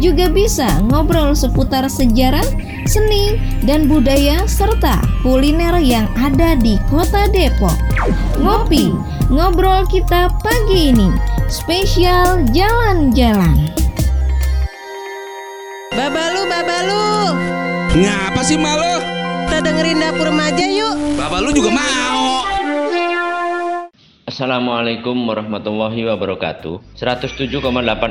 juga bisa ngobrol seputar sejarah, seni, dan budaya serta kuliner yang ada di Kota Depok. Ngopi, ngobrol kita pagi ini, spesial jalan-jalan. Babalu, babalu, Ngapa sih malu? kita dengerin dapur remaja yuk. Bapak lu juga mau. Assalamualaikum warahmatullahi wabarakatuh. 107,8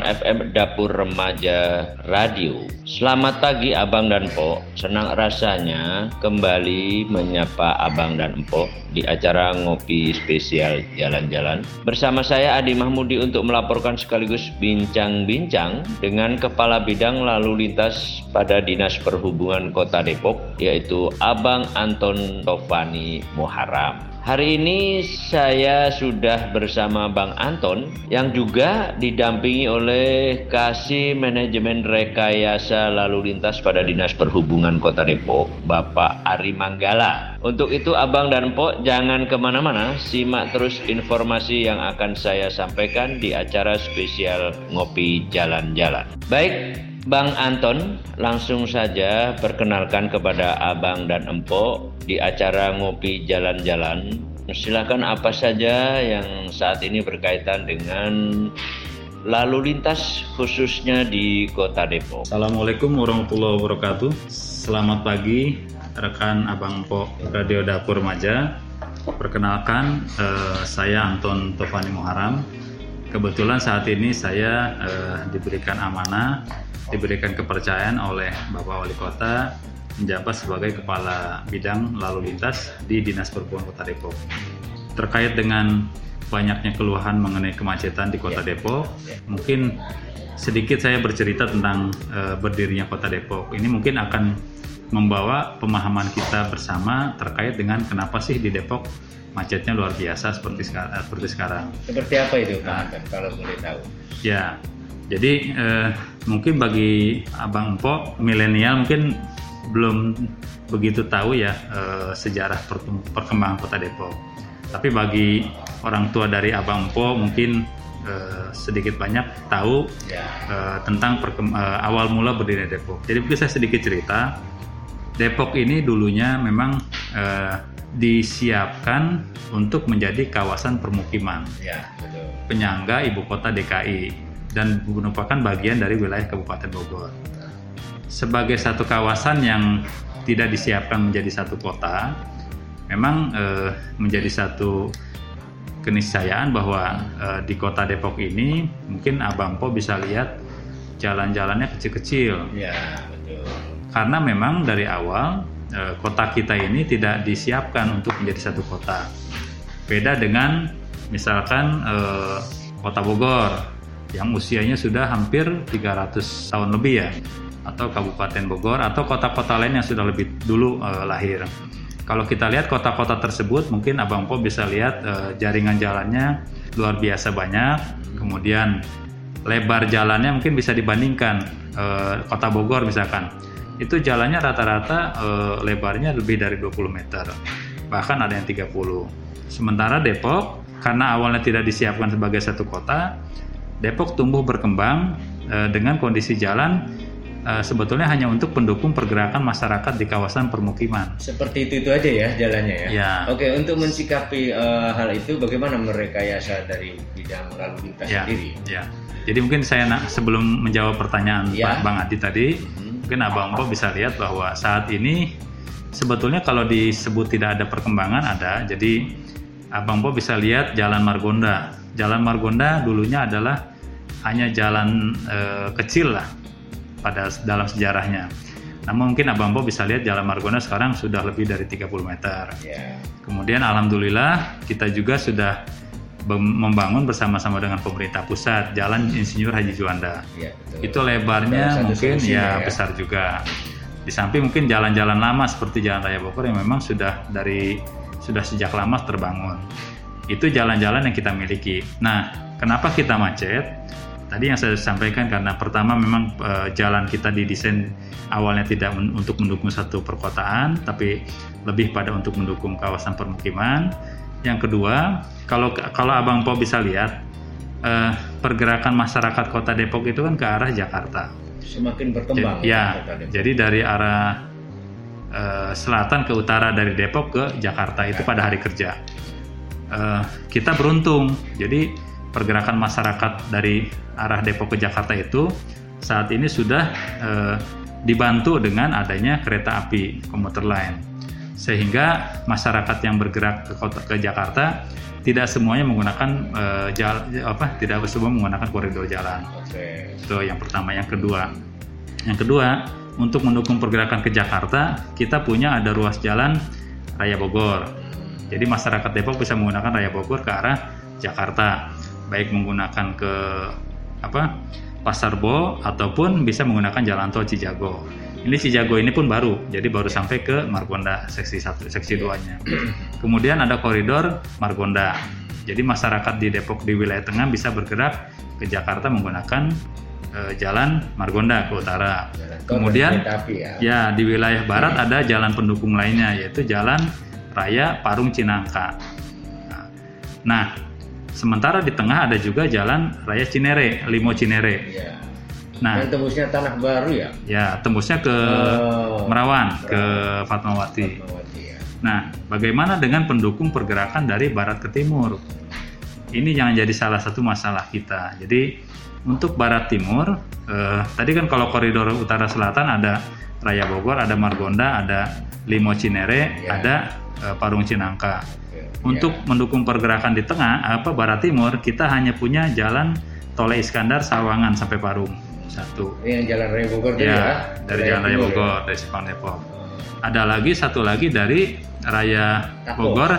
FM Dapur Remaja Radio. Selamat pagi Abang dan Po Senang rasanya kembali menyapa Abang dan Po Di acara ngopi spesial jalan-jalan. Bersama saya Adi Mahmudi untuk melaporkan sekaligus bincang-bincang Dengan Kepala Bidang Lalu Lintas pada Dinas Perhubungan Kota Depok Yaitu Abang Anton Tovani Muharam Hari ini saya sudah bersama Bang Anton yang juga didampingi oleh Kasih Manajemen Rekayasa Lalu Lintas pada Dinas Perhubungan Kota Depok, Bapak Ari Manggala. Untuk itu Abang dan Pok jangan ke mana-mana, simak terus informasi yang akan saya sampaikan di acara spesial Ngopi Jalan-Jalan. Baik, Bang Anton, langsung saja perkenalkan kepada Abang dan Empok di acara ngopi jalan-jalan. Silakan apa saja yang saat ini berkaitan dengan lalu lintas khususnya di Kota Depok. Assalamualaikum warahmatullahi wabarakatuh. Selamat pagi rekan Abang Empok Radio Dapur Remaja. Perkenalkan eh, saya Anton Tovani Muharam. Kebetulan saat ini saya eh, diberikan amanah, diberikan kepercayaan oleh Bapak Wali Kota menjabat sebagai Kepala Bidang Lalu Lintas di Dinas Perhubungan Kota Depok. Terkait dengan banyaknya keluhan mengenai kemacetan di Kota Depok, mungkin sedikit saya bercerita tentang eh, berdirinya Kota Depok. Ini mungkin akan membawa pemahaman kita bersama terkait dengan kenapa sih di Depok macetnya luar biasa seperti sekarang. Seperti sekarang. Seperti apa itu Pak Anton kalau boleh tahu? Ya, jadi eh, mungkin bagi abang empok milenial mungkin belum begitu tahu ya eh, sejarah perkembangan kota Depok. Tapi bagi orang tua dari abang empok mungkin eh, sedikit banyak tahu Ya. eh, tentang perkem- eh, awal mula berdirinya Depok. Jadi mungkin saya sedikit cerita. Depok ini dulunya memang eh, disiapkan untuk menjadi kawasan permukiman Ya, betul. penyangga ibu kota DKI dan merupakan bagian dari wilayah Kabupaten Bogor. Sebagai satu kawasan yang tidak disiapkan menjadi satu kota, memang eh, menjadi satu keniscayaan bahwa eh, di kota Depok ini mungkin Abang Po bisa lihat jalan-jalannya kecil-kecil Ya, betul. karena memang dari awal eh, kota kita ini tidak disiapkan untuk menjadi satu kota. Beda dengan misalkan eh, kota Bogor yang usianya sudah hampir 300 tahun lebih ya atau Kabupaten Bogor atau kota-kota lain yang sudah lebih dulu eh, lahir. Kalau kita lihat kota-kota tersebut mungkin Abang Po bisa lihat jaringan jalannya luar biasa banyak. Kemudian lebar jalannya mungkin bisa dibandingkan kota Bogor misalkan itu jalannya rata-rata eh, lebarnya lebih dari 20 meter bahkan ada yang 30 sementara Depok karena awalnya tidak disiapkan sebagai satu kota Depok tumbuh berkembang eh, dengan kondisi jalan eh, sebetulnya hanya untuk pendukung pergerakan masyarakat di kawasan permukiman Seperti itu itu aja ya jalannya ya. Ya. Oke, untuk mensikapi eh, hal itu bagaimana merekayasa dari bidang lalu lintas ya, sendiri? ya. Jadi mungkin saya nak sebelum menjawab pertanyaan Ya. Pak Bang Adi tadi, Mhm. Mungkin Abang Po bisa lihat bahwa saat ini sebetulnya kalau disebut tidak ada perkembangan ada. Jadi Abang Po bisa lihat Jalan Margonda. Jalan Margonda dulunya adalah hanya jalan eh, kecil lah pada dalam sejarahnya. Namun mungkin Abang Po bisa lihat Jalan Margonda sekarang sudah lebih dari 30 meter. Ya. Kemudian alhamdulillah kita juga sudah membangun bersama-sama dengan pemerintah pusat Jalan Insinyur Haji Juanda. Ya, betul. Itu lebarnya mungkin solusinya ya, ya. besar juga. Di samping mungkin jalan-jalan lama seperti Jalan Raya Bogor yang memang sudah dari sudah sejak lama terbangun. Itu jalan-jalan yang kita miliki. Nah, kenapa kita macet? Tadi yang saya sampaikan karena pertama memang eh, jalan kita didesain awalnya tidak men- untuk mendukung satu perkotaan, tapi lebih pada untuk mendukung kawasan permukiman. Yang kedua, kalau kalau Abang Po bisa lihat eh, pergerakan masyarakat Kota Depok itu kan ke arah Jakarta. Semakin berkembang. Ya, Kota Depok. jadi dari arah eh, selatan ke utara dari Depok ke Jakarta itu pada hari kerja. Eh, kita beruntung, jadi pergerakan masyarakat dari arah Depok ke Jakarta itu saat ini sudah eh, dibantu dengan adanya kereta api komuter lain, sehingga masyarakat yang bergerak ke kota ke Jakarta tidak semuanya menggunakan eh, jal- apa tidak semua menggunakan koridor jalan. Oke. Itu yang pertama. Yang kedua, yang kedua untuk mendukung pergerakan ke Jakarta, kita punya ada ruas jalan Raya Bogor. Jadi masyarakat Depok bisa menggunakan Raya Bogor ke arah Jakarta, baik menggunakan ke apa Pasar Bo ataupun bisa menggunakan jalan tol Cijago. Ini Cijago ini pun baru, jadi baru sampai ke Margonda seksi 1, seksi 2-nya. Kemudian ada koridor Margonda. Jadi masyarakat di Depok di wilayah tengah bisa bergerak ke Jakarta menggunakan eh, jalan Margonda ke utara. Kemudian ya. ya di wilayah barat ada jalan pendukung lainnya yaitu Jalan Raya Parung Cinangka. Nah, Nah, sementara di tengah ada juga Jalan Raya Cinere, Limo Cinere. Iya. Nah, Dan tembusnya tanah baru ya. ya tembusnya ke Oh, Merawan, ke Fatmawati. Fatmawati ya. Nah, bagaimana dengan pendukung pergerakan dari barat ke timur? Ini yang jadi salah satu masalah kita. Jadi untuk barat timur, eh, tadi kan kalau koridor utara selatan ada Raya Bogor, ada Margonda, ada Limo Cinere, Ya. ada eh, Parung Cinangka. Oke. Untuk Ya. mendukung pergerakan di tengah, apa barat timur, kita hanya punya jalan Tole Iskandar Sawangan sampai Parung satu. Ini yang jalan Raya Bogor ya. Ya, dari Jalan Raya Timur ya. Bogor, dari Simpang Depok ada lagi satu lagi dari Raya Tako. Bogor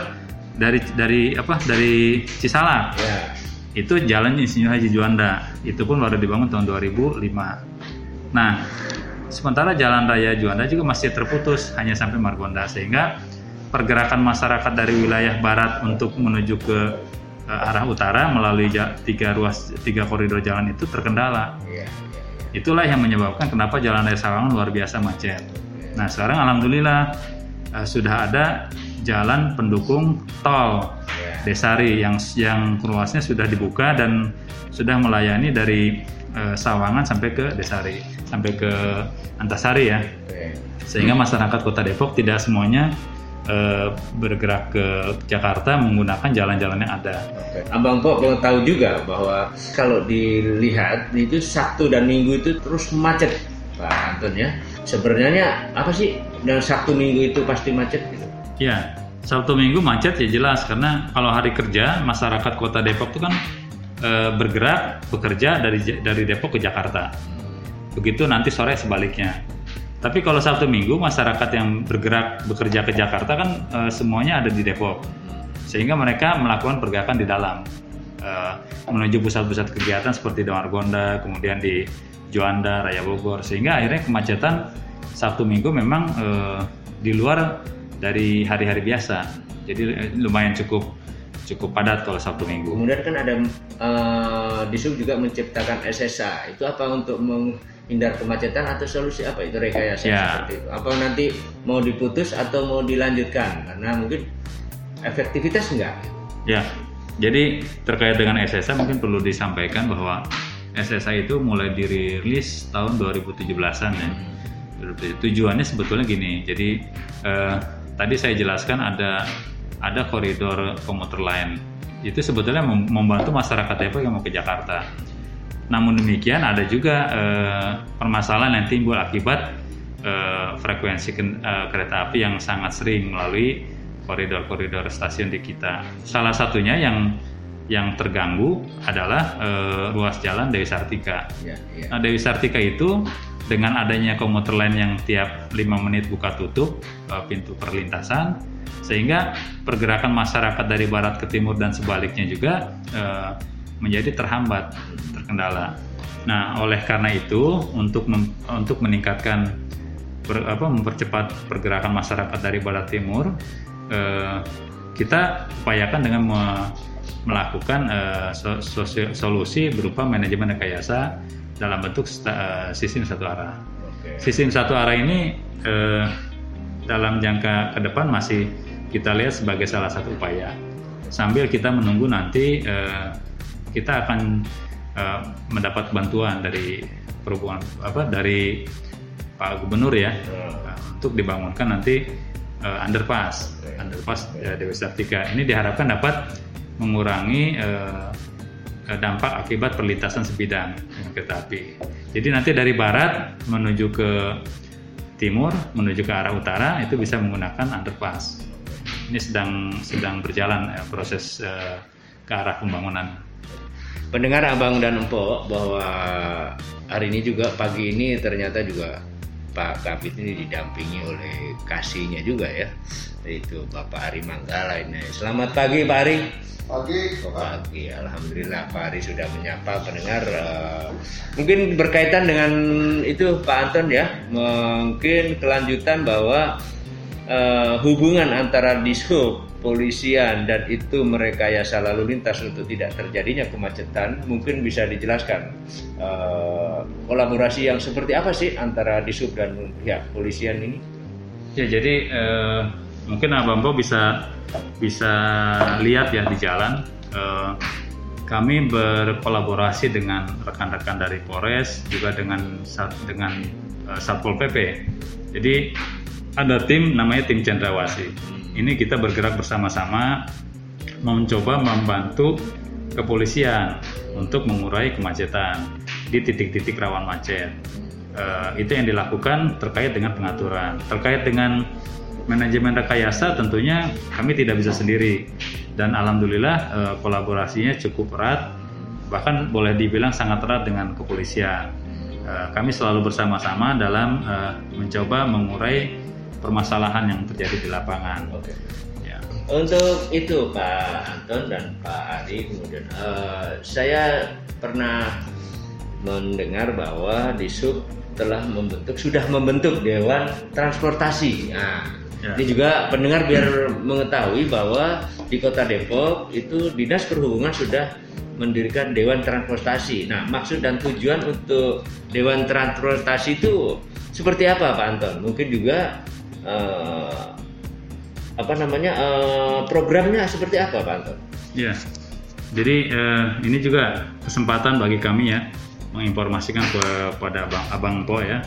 dari dari apa dari Cisalak Ya. itu jalan Insinyur Haji Juanda itu pun baru dibangun tahun 2005 nah sementara jalan raya Juanda juga masih terputus hanya sampai Margonda sehingga pergerakan masyarakat dari wilayah barat untuk menuju ke eh, arah utara melalui tiga ruas tiga koridor jalan itu terkendala Iya. Itulah yang menyebabkan kenapa Jalan Raya Sawangan luar biasa macet. Nah sekarang alhamdulillah eh, sudah ada jalan pendukung tol Ya. Desari yang yang ruasnya sudah dibuka dan sudah melayani dari eh, Sawangan sampai ke Desari sampai ke Antasari ya sehingga masyarakat Kota Depok tidak semuanya eh, bergerak ke Jakarta menggunakan jalan-jalan yang ada. Oke. Abang Pok perlu tahu juga bahwa kalau dilihat itu Sabtu dan Minggu itu terus macet, Pak Anton ya. Sebenarnya apa sih dan Sabtu Minggu itu pasti macet gitu? Ya, Sabtu Minggu macet ya jelas karena kalau hari kerja masyarakat Kota Depok itu kan eh, bergerak bekerja dari dari Depok ke Jakarta. Begitu nanti sore sebaliknya. Tapi kalau Sabtu Minggu masyarakat yang bergerak bekerja ke Jakarta kan eh, semuanya ada di Depok. Sehingga mereka melakukan pergerakan di dalam eh, menuju pusat-pusat kegiatan seperti di Margonda, kemudian di Juanda, Raya Bogor sehingga akhirnya kemacetan Sabtu Minggu memang eh, di luar dari hari-hari biasa. Jadi lumayan cukup cukup padat kalau Sabtu Minggu. Kemudian kan ada eh, Disub juga menciptakan SSA. Itu apa untuk menghindar kemacetan atau solusi apa itu rekayasa Ya. seperti itu? Apa nanti mau diputus atau mau dilanjutkan? Karena mungkin efektivitas enggak? Ya, jadi terkait dengan SSA mungkin perlu disampaikan bahwa SSA itu mulai dirilis tahun 2017-an ya. Tujuannya sebetulnya gini, jadi eh, tadi saya jelaskan ada ada koridor komuter lain. Itu sebetulnya mem- membantu masyarakat Depok yang mau ke Jakarta. Namun demikian ada juga eh, permasalahan yang timbul akibat eh, frekuensi eh, kereta api yang sangat sering melalui koridor-koridor stasiun di kita. Salah satunya yang yang terganggu adalah eh, ruas jalan Dewi Sartika. Ya, ya. Nah, Dewi Sartika itu dengan adanya komuter lain yang tiap 5 menit buka tutup eh, pintu perlintasan sehingga pergerakan masyarakat dari barat ke timur dan sebaliknya juga eh, menjadi terhambat, terkendala. Nah, oleh karena itu untuk mem- untuk meningkatkan per- apa mempercepat pergerakan masyarakat dari barat timur eh, kita upayakan dengan me- melakukan eh, so- sosio- solusi berupa manajemen rekayasa dalam bentuk sta- eh, sistem satu arah. Sistem satu arah ini eh, dalam jangka ke depan masih kita lihat sebagai salah satu upaya. Sambil kita menunggu nanti eh, kita akan eh, mendapat bantuan dari perhubungan apa dari Pak Gubernur ya eh, untuk dibangunkan nanti eh, underpass, underpass eh, Dewi Sartika. Ini diharapkan dapat mengurangi eh, dampak akibat perlintasan sebidang dengan kereta api. Jadi nanti dari barat menuju ke timur, menuju ke arah utara itu bisa menggunakan underpass. Ini sedang sedang berjalan eh, proses eh, ke arah pembangunan. Pendengar Abang dan Empok bahwa hari ini juga pagi ini ternyata juga Pak Kabit ini didampingi oleh kasihnya juga ya yaitu Bapak Ari Manggala ini. Selamat pagi Pak Ari. Pagi, Oh, pagi, Alhamdulillah Pak Ari sudah menyapa pendengar. eh, mungkin berkaitan dengan itu Pak Anton ya, mungkin kelanjutan bahwa eh, hubungan antara dishub, polisian dan itu merekayasa lalu lintas untuk tidak terjadinya kemacetan, mungkin bisa dijelaskan eh, kolaborasi yang seperti apa sih antara dishub dan pihak polisian ini? Ya jadi eh, mungkin Abang Bo bisa bisa lihat ya di jalan. eh, kami berkolaborasi dengan rekan-rekan dari Polres juga dengan dengan Satpol PP. Jadi ada tim namanya tim Cendrawasih. Ini kita bergerak bersama-sama mencoba membantu kepolisian untuk mengurai kemacetan di titik-titik rawan macet. Eh, itu yang dilakukan terkait dengan pengaturan. Terkait dengan manajemen rekayasa tentunya kami tidak bisa sendiri dan alhamdulillah eh, kolaborasinya cukup erat bahkan boleh dibilang sangat erat dengan kepolisian. Eh, kami selalu bersama-sama dalam mencoba mengurai permasalahan yang terjadi di lapangan. Oke. Ya. Untuk itu Pak Anton dan Pak Ari kemudian eh, saya pernah mendengar bahwa di sub telah membentuk sudah membentuk dewan transportasi. Nah, Ya. ini juga pendengar biar mengetahui bahwa di Kota Depok itu Dinas Perhubungan sudah mendirikan dewan transportasi. Nah, maksud dan tujuan untuk dewan transportasi itu seperti apa Pak Anton? Mungkin juga eh, apa namanya eh, programnya seperti apa Pak Anton? Ya, jadi eh, ini juga kesempatan bagi kami ya menginformasikan kepada abang abang Po ya.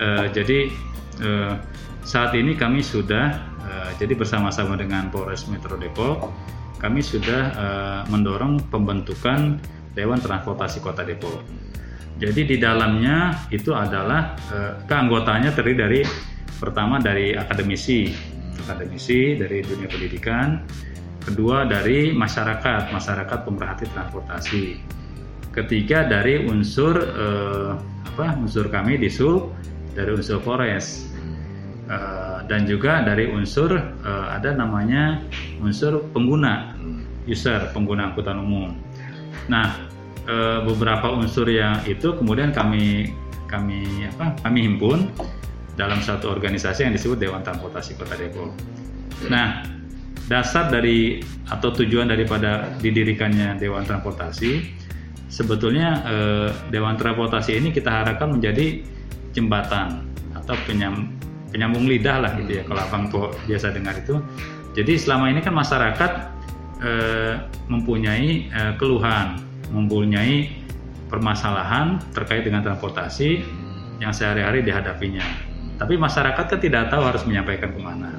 Eh, jadi eh, saat ini kami sudah eh, jadi bersama-sama dengan Polres Metro Depok kami sudah eh, mendorong pembentukan Dewan Transportasi Kota Depok. Jadi di dalamnya itu adalah eh, keanggotanya terdiri dari pertama dari akademisi, akademisi dari dunia pendidikan, kedua dari masyarakat, masyarakat pemerhati transportasi, ketiga dari unsur eh, apa unsur kami di SUB dari unsur Polres. Eh, dan juga dari unsur eh, ada namanya unsur pengguna user pengguna angkutan umum. Nah eh, beberapa unsur yang itu kemudian kami kami apa kami himpun dalam satu organisasi yang disebut Dewan Transportasi Kota Depok. Nah dasar dari atau tujuan daripada didirikannya Dewan Transportasi sebetulnya eh, Dewan Transportasi ini kita harapkan menjadi jembatan atau penyam, penyambung lidah lah gitu ya kalau abang biasa dengar itu. Jadi selama ini kan masyarakat eh, mempunyai eh, keluhan, mempunyai permasalahan terkait dengan transportasi yang sehari-hari dihadapinya. Tapi masyarakat kan tidak tahu harus menyampaikan ke mana.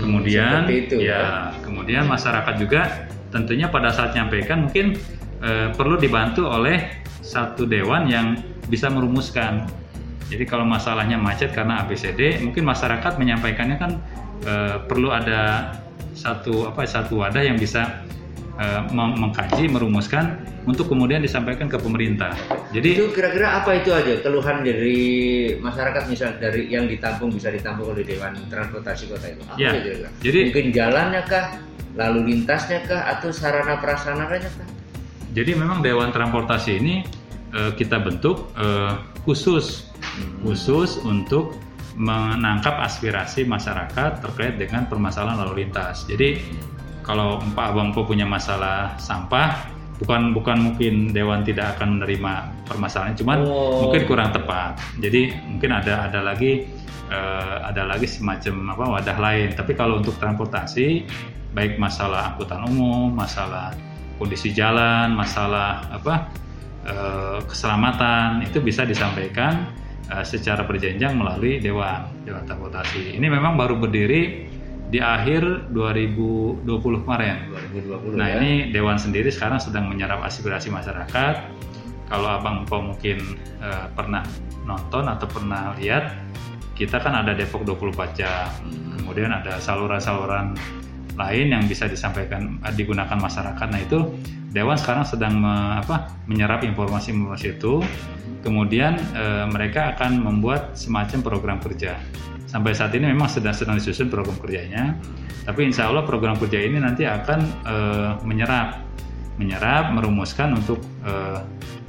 Kemudian, seperti itu, ya, kemudian masyarakat juga tentunya pada saat menyampaikan mungkin eh, perlu dibantu oleh satu dewan yang bisa merumuskan. Jadi kalau masalahnya macet karena ABCD, mungkin masyarakat menyampaikannya kan eh, perlu ada satu apa satu wadah yang bisa meng- mengkaji, merumuskan untuk kemudian disampaikan ke pemerintah. Jadi Itu kira-kira apa itu aja keluhan dari masyarakat misal dari yang ditampung bisa ditampung oleh Dewan Transportasi Kota itu? Apa Ya, itu kira-kira? jadi- mungkin jalannya kah, lalu lintasnya kah, atau sarana prasarananya kah? Jadi memang Dewan Transportasi ini eh, kita bentuk eh, khusus khusus untuk menangkap aspirasi masyarakat terkait dengan permasalahan lalu lintas. Jadi kalau Pak Abang Po punya masalah sampah, bukan bukan mungkin Dewan tidak akan menerima permasalahan, cuman Oh. mungkin kurang tepat. Jadi mungkin ada ada lagi eh, ada lagi semacam apa wadah lain. Tapi kalau untuk transportasi, baik masalah angkutan umum, masalah kondisi jalan, masalah apa eh, keselamatan itu bisa disampaikan eh, secara berjenjang melalui Dewan Dewan Transportasi. Ini memang baru berdiri di akhir 2020 kemarin. 2020 Nah ya. ini Dewan sendiri sekarang sedang menyerap aspirasi masyarakat. Kalau Abang Po mungkin eh, pernah nonton atau pernah lihat, kita kan ada Depok 24 jam. Kemudian ada saluran-saluran lain yang bisa disampaikan eh, digunakan masyarakat. Nah itu Dewan sekarang sedang me- apa, menyerap informasi-informasi itu. Kemudian eh, mereka akan membuat semacam program kerja. Sampai saat ini memang sedang sedang disusun program kerjanya. Tapi insya Allah program kerja ini nanti akan eh, menyerap, menyerap, merumuskan untuk eh,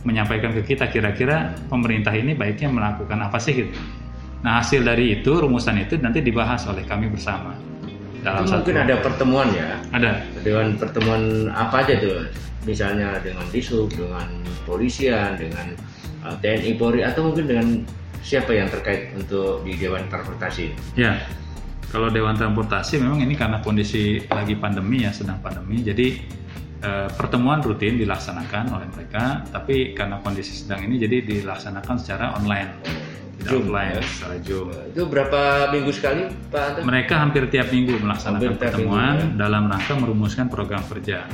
menyampaikan ke kita kira-kira pemerintah ini baiknya melakukan apa sih gitu. Nah hasil dari itu rumusan itu nanti dibahas oleh kami bersama dalam Itu satu mungkin ada pertemuan ya. ada Dewan pertemuan apa aja tuh? Misalnya dengan Disub, dengan polisian, dengan uh, TNI Polri atau mungkin dengan siapa yang terkait untuk di Dewan Transportasi? Ya, kalau Dewan Transportasi memang ini karena kondisi lagi pandemi ya, sedang pandemi, jadi eh, pertemuan rutin dilaksanakan oleh mereka, tapi karena kondisi sedang ini jadi dilaksanakan secara online, tidak Zoom, offline, ya. secara Zoom. Itu berapa minggu sekali, Pak Anton? Mereka hampir tiap minggu melaksanakan Hampir pertemuan minggu, ya. dalam rangka merumuskan program kerja.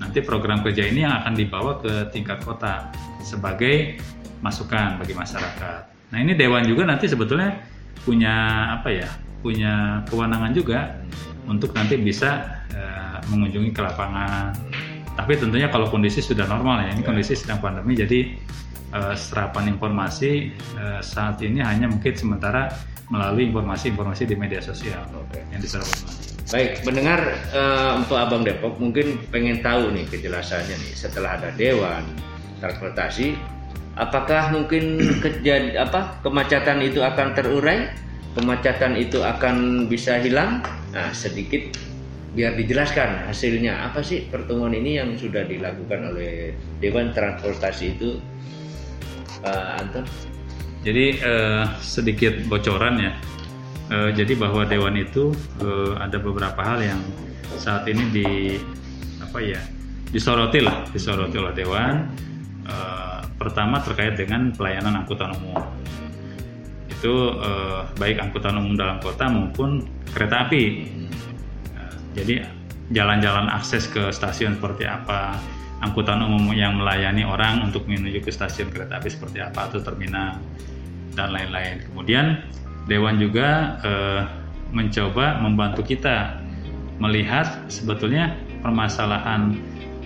Nanti program kerja ini yang akan dibawa ke tingkat kota sebagai masukan bagi masyarakat. Nah ini Dewan juga nanti sebetulnya punya apa ya, punya kewenangan juga untuk nanti bisa eh, mengunjungi ke lapangan. Tapi tentunya kalau kondisi sudah normal ya, ini Ya. kondisi sedang pandemi, jadi eh, serapan informasi eh, saat ini hanya mungkin sementara melalui informasi-informasi di media sosial Oke. yang diserap Baik, mendengar eh, untuk Abang Depok mungkin pengen tahu nih kejelasannya nih setelah ada Dewan Transportasi, apakah mungkin kejad apa kemacetan itu akan terurai? Kemacetan itu akan bisa hilang? Nah, sedikit biar dijelaskan hasilnya apa sih pertemuan ini yang sudah dilakukan oleh Dewan Transportasi itu, Pak Anton? Jadi eh, sedikit bocoran ya. Eh, jadi bahwa dewan itu eh, ada beberapa hal yang saat ini di apa ya disoroti lah, disoroti oleh dewan. Pertama terkait dengan pelayanan angkutan umum. Itu eh, baik angkutan umum dalam kota maupun kereta api. Jadi jalan-jalan akses ke stasiun seperti apa, angkutan umum yang melayani orang untuk menuju ke stasiun kereta api seperti apa atau terminal dan lain-lain. Kemudian Dewan juga eh, mencoba membantu kita melihat sebetulnya permasalahan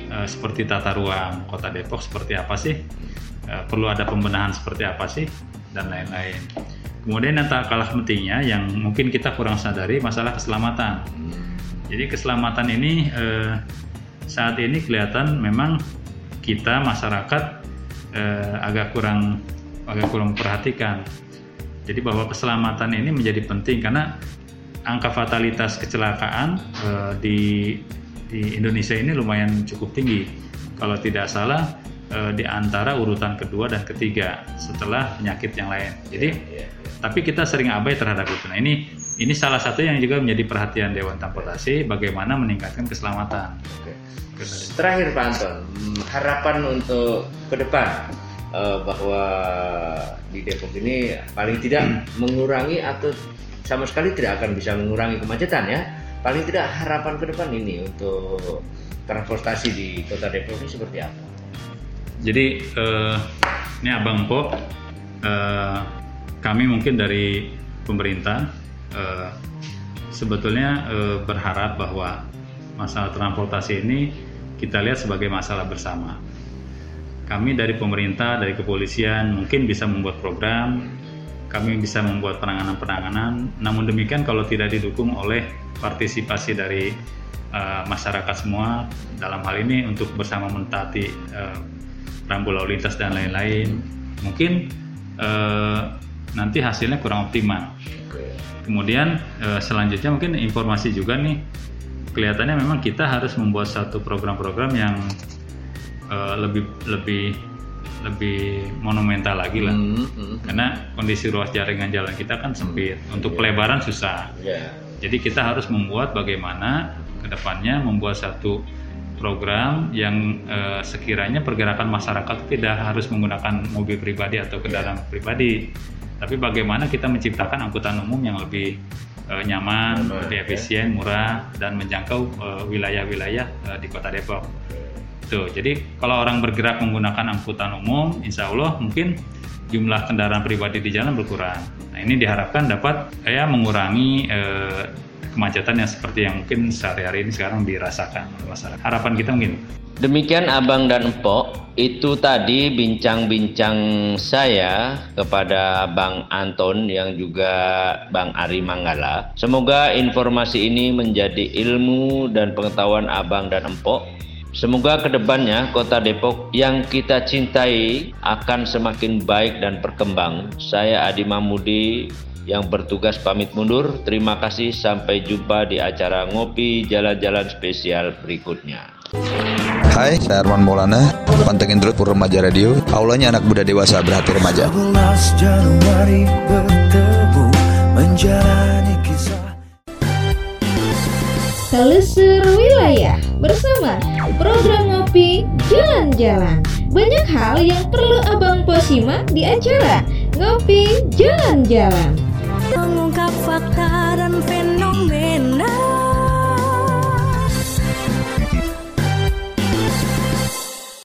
eh, seperti tata ruang Kota Depok seperti apa sih, Eh, perlu ada pembenahan seperti apa sih dan lain-lain. Kemudian yang tak kalah pentingnya yang mungkin kita kurang sadari masalah keselamatan. Jadi keselamatan ini eh, saat ini kelihatan memang kita masyarakat agak kurang agak kurang perhatikan. Jadi bahwa keselamatan ini menjadi penting karena angka fatalitas kecelakaan di di Indonesia ini lumayan cukup tinggi. Kalau tidak salah eh, di antara urutan kedua dan ketiga setelah penyakit yang lain. Jadi tapi kita sering abai terhadap itu. Nah ini ini salah satu yang juga menjadi perhatian Dewan Transportasi bagaimana meningkatkan keselamatan. Oke. Terakhir Pak Anton, hmm, harapan untuk ke depan eh, bahwa di Depok ini paling tidak mengurangi atau sama sekali tidak akan bisa mengurangi kemacetan ya. Paling tidak harapan ke depan ini untuk transportasi di Kota Depok ini seperti apa? Jadi eh, ini Abang Po, eh, kami mungkin dari pemerintah eh, sebetulnya eh, berharap bahwa masalah transportasi ini kita lihat sebagai masalah bersama. Kami dari pemerintah, dari kepolisian mungkin bisa membuat program, kami bisa membuat penanganan-penanganan. Namun demikian kalau tidak didukung oleh partisipasi dari eh, masyarakat semua dalam hal ini untuk bersama mentaati eh, rambu lalu lintas dan lain-lain, mungkin eh, nanti hasilnya kurang optimal. Kemudian eh, selanjutnya mungkin informasi juga nih kelihatannya memang kita harus membuat satu program-program yang eh, lebih lebih lebih monumental lagi lah. Hmm, hmm. Karena kondisi ruas jaringan jalan kita kan sempit. Untuk pelebaran susah. Ya. Jadi kita harus membuat bagaimana ke depannya membuat satu program yang eh, sekiranya pergerakan masyarakat tidak harus menggunakan mobil pribadi atau kendaraan pribadi, tapi bagaimana kita menciptakan angkutan umum yang lebih eh, nyaman, lebih ya. efisien, murah dan menjangkau eh, wilayah-wilayah eh, di Kota Depok. Tuh, jadi kalau orang bergerak menggunakan angkutan umum, insya Allah mungkin jumlah kendaraan pribadi di jalan berkurang. Nah, ini diharapkan dapat ya mengurangi eh, kemacetan yang seperti yang mungkin sehari-hari ini sekarang dirasakan oleh masyarakat. Harapan kita mungkin. Demikian Abang dan Empok, itu tadi bincang-bincang saya kepada Bang Anton yang juga Bang Ari Manggala. Semoga informasi ini menjadi ilmu dan pengetahuan Abang dan Empok. Semoga ke depannya kota Depok yang kita cintai akan semakin baik dan berkembang. Saya Adi Mahmudi yang bertugas pamit mundur. Terima kasih, sampai jumpa di acara ngopi jalan-jalan spesial berikutnya. Hai, saya Arman Maulana. Pantengin terus Pur Remaja Radio. Aulanya anak muda dewasa berhati remaja. 11 Januari bertemu menjalani kisah Telusur Wilayah bersama program ngopi jalan-jalan. Banyak hal yang perlu Abang Po simak di acara Ngopi Jalan-Jalan. mengungkap fakta dan fenomena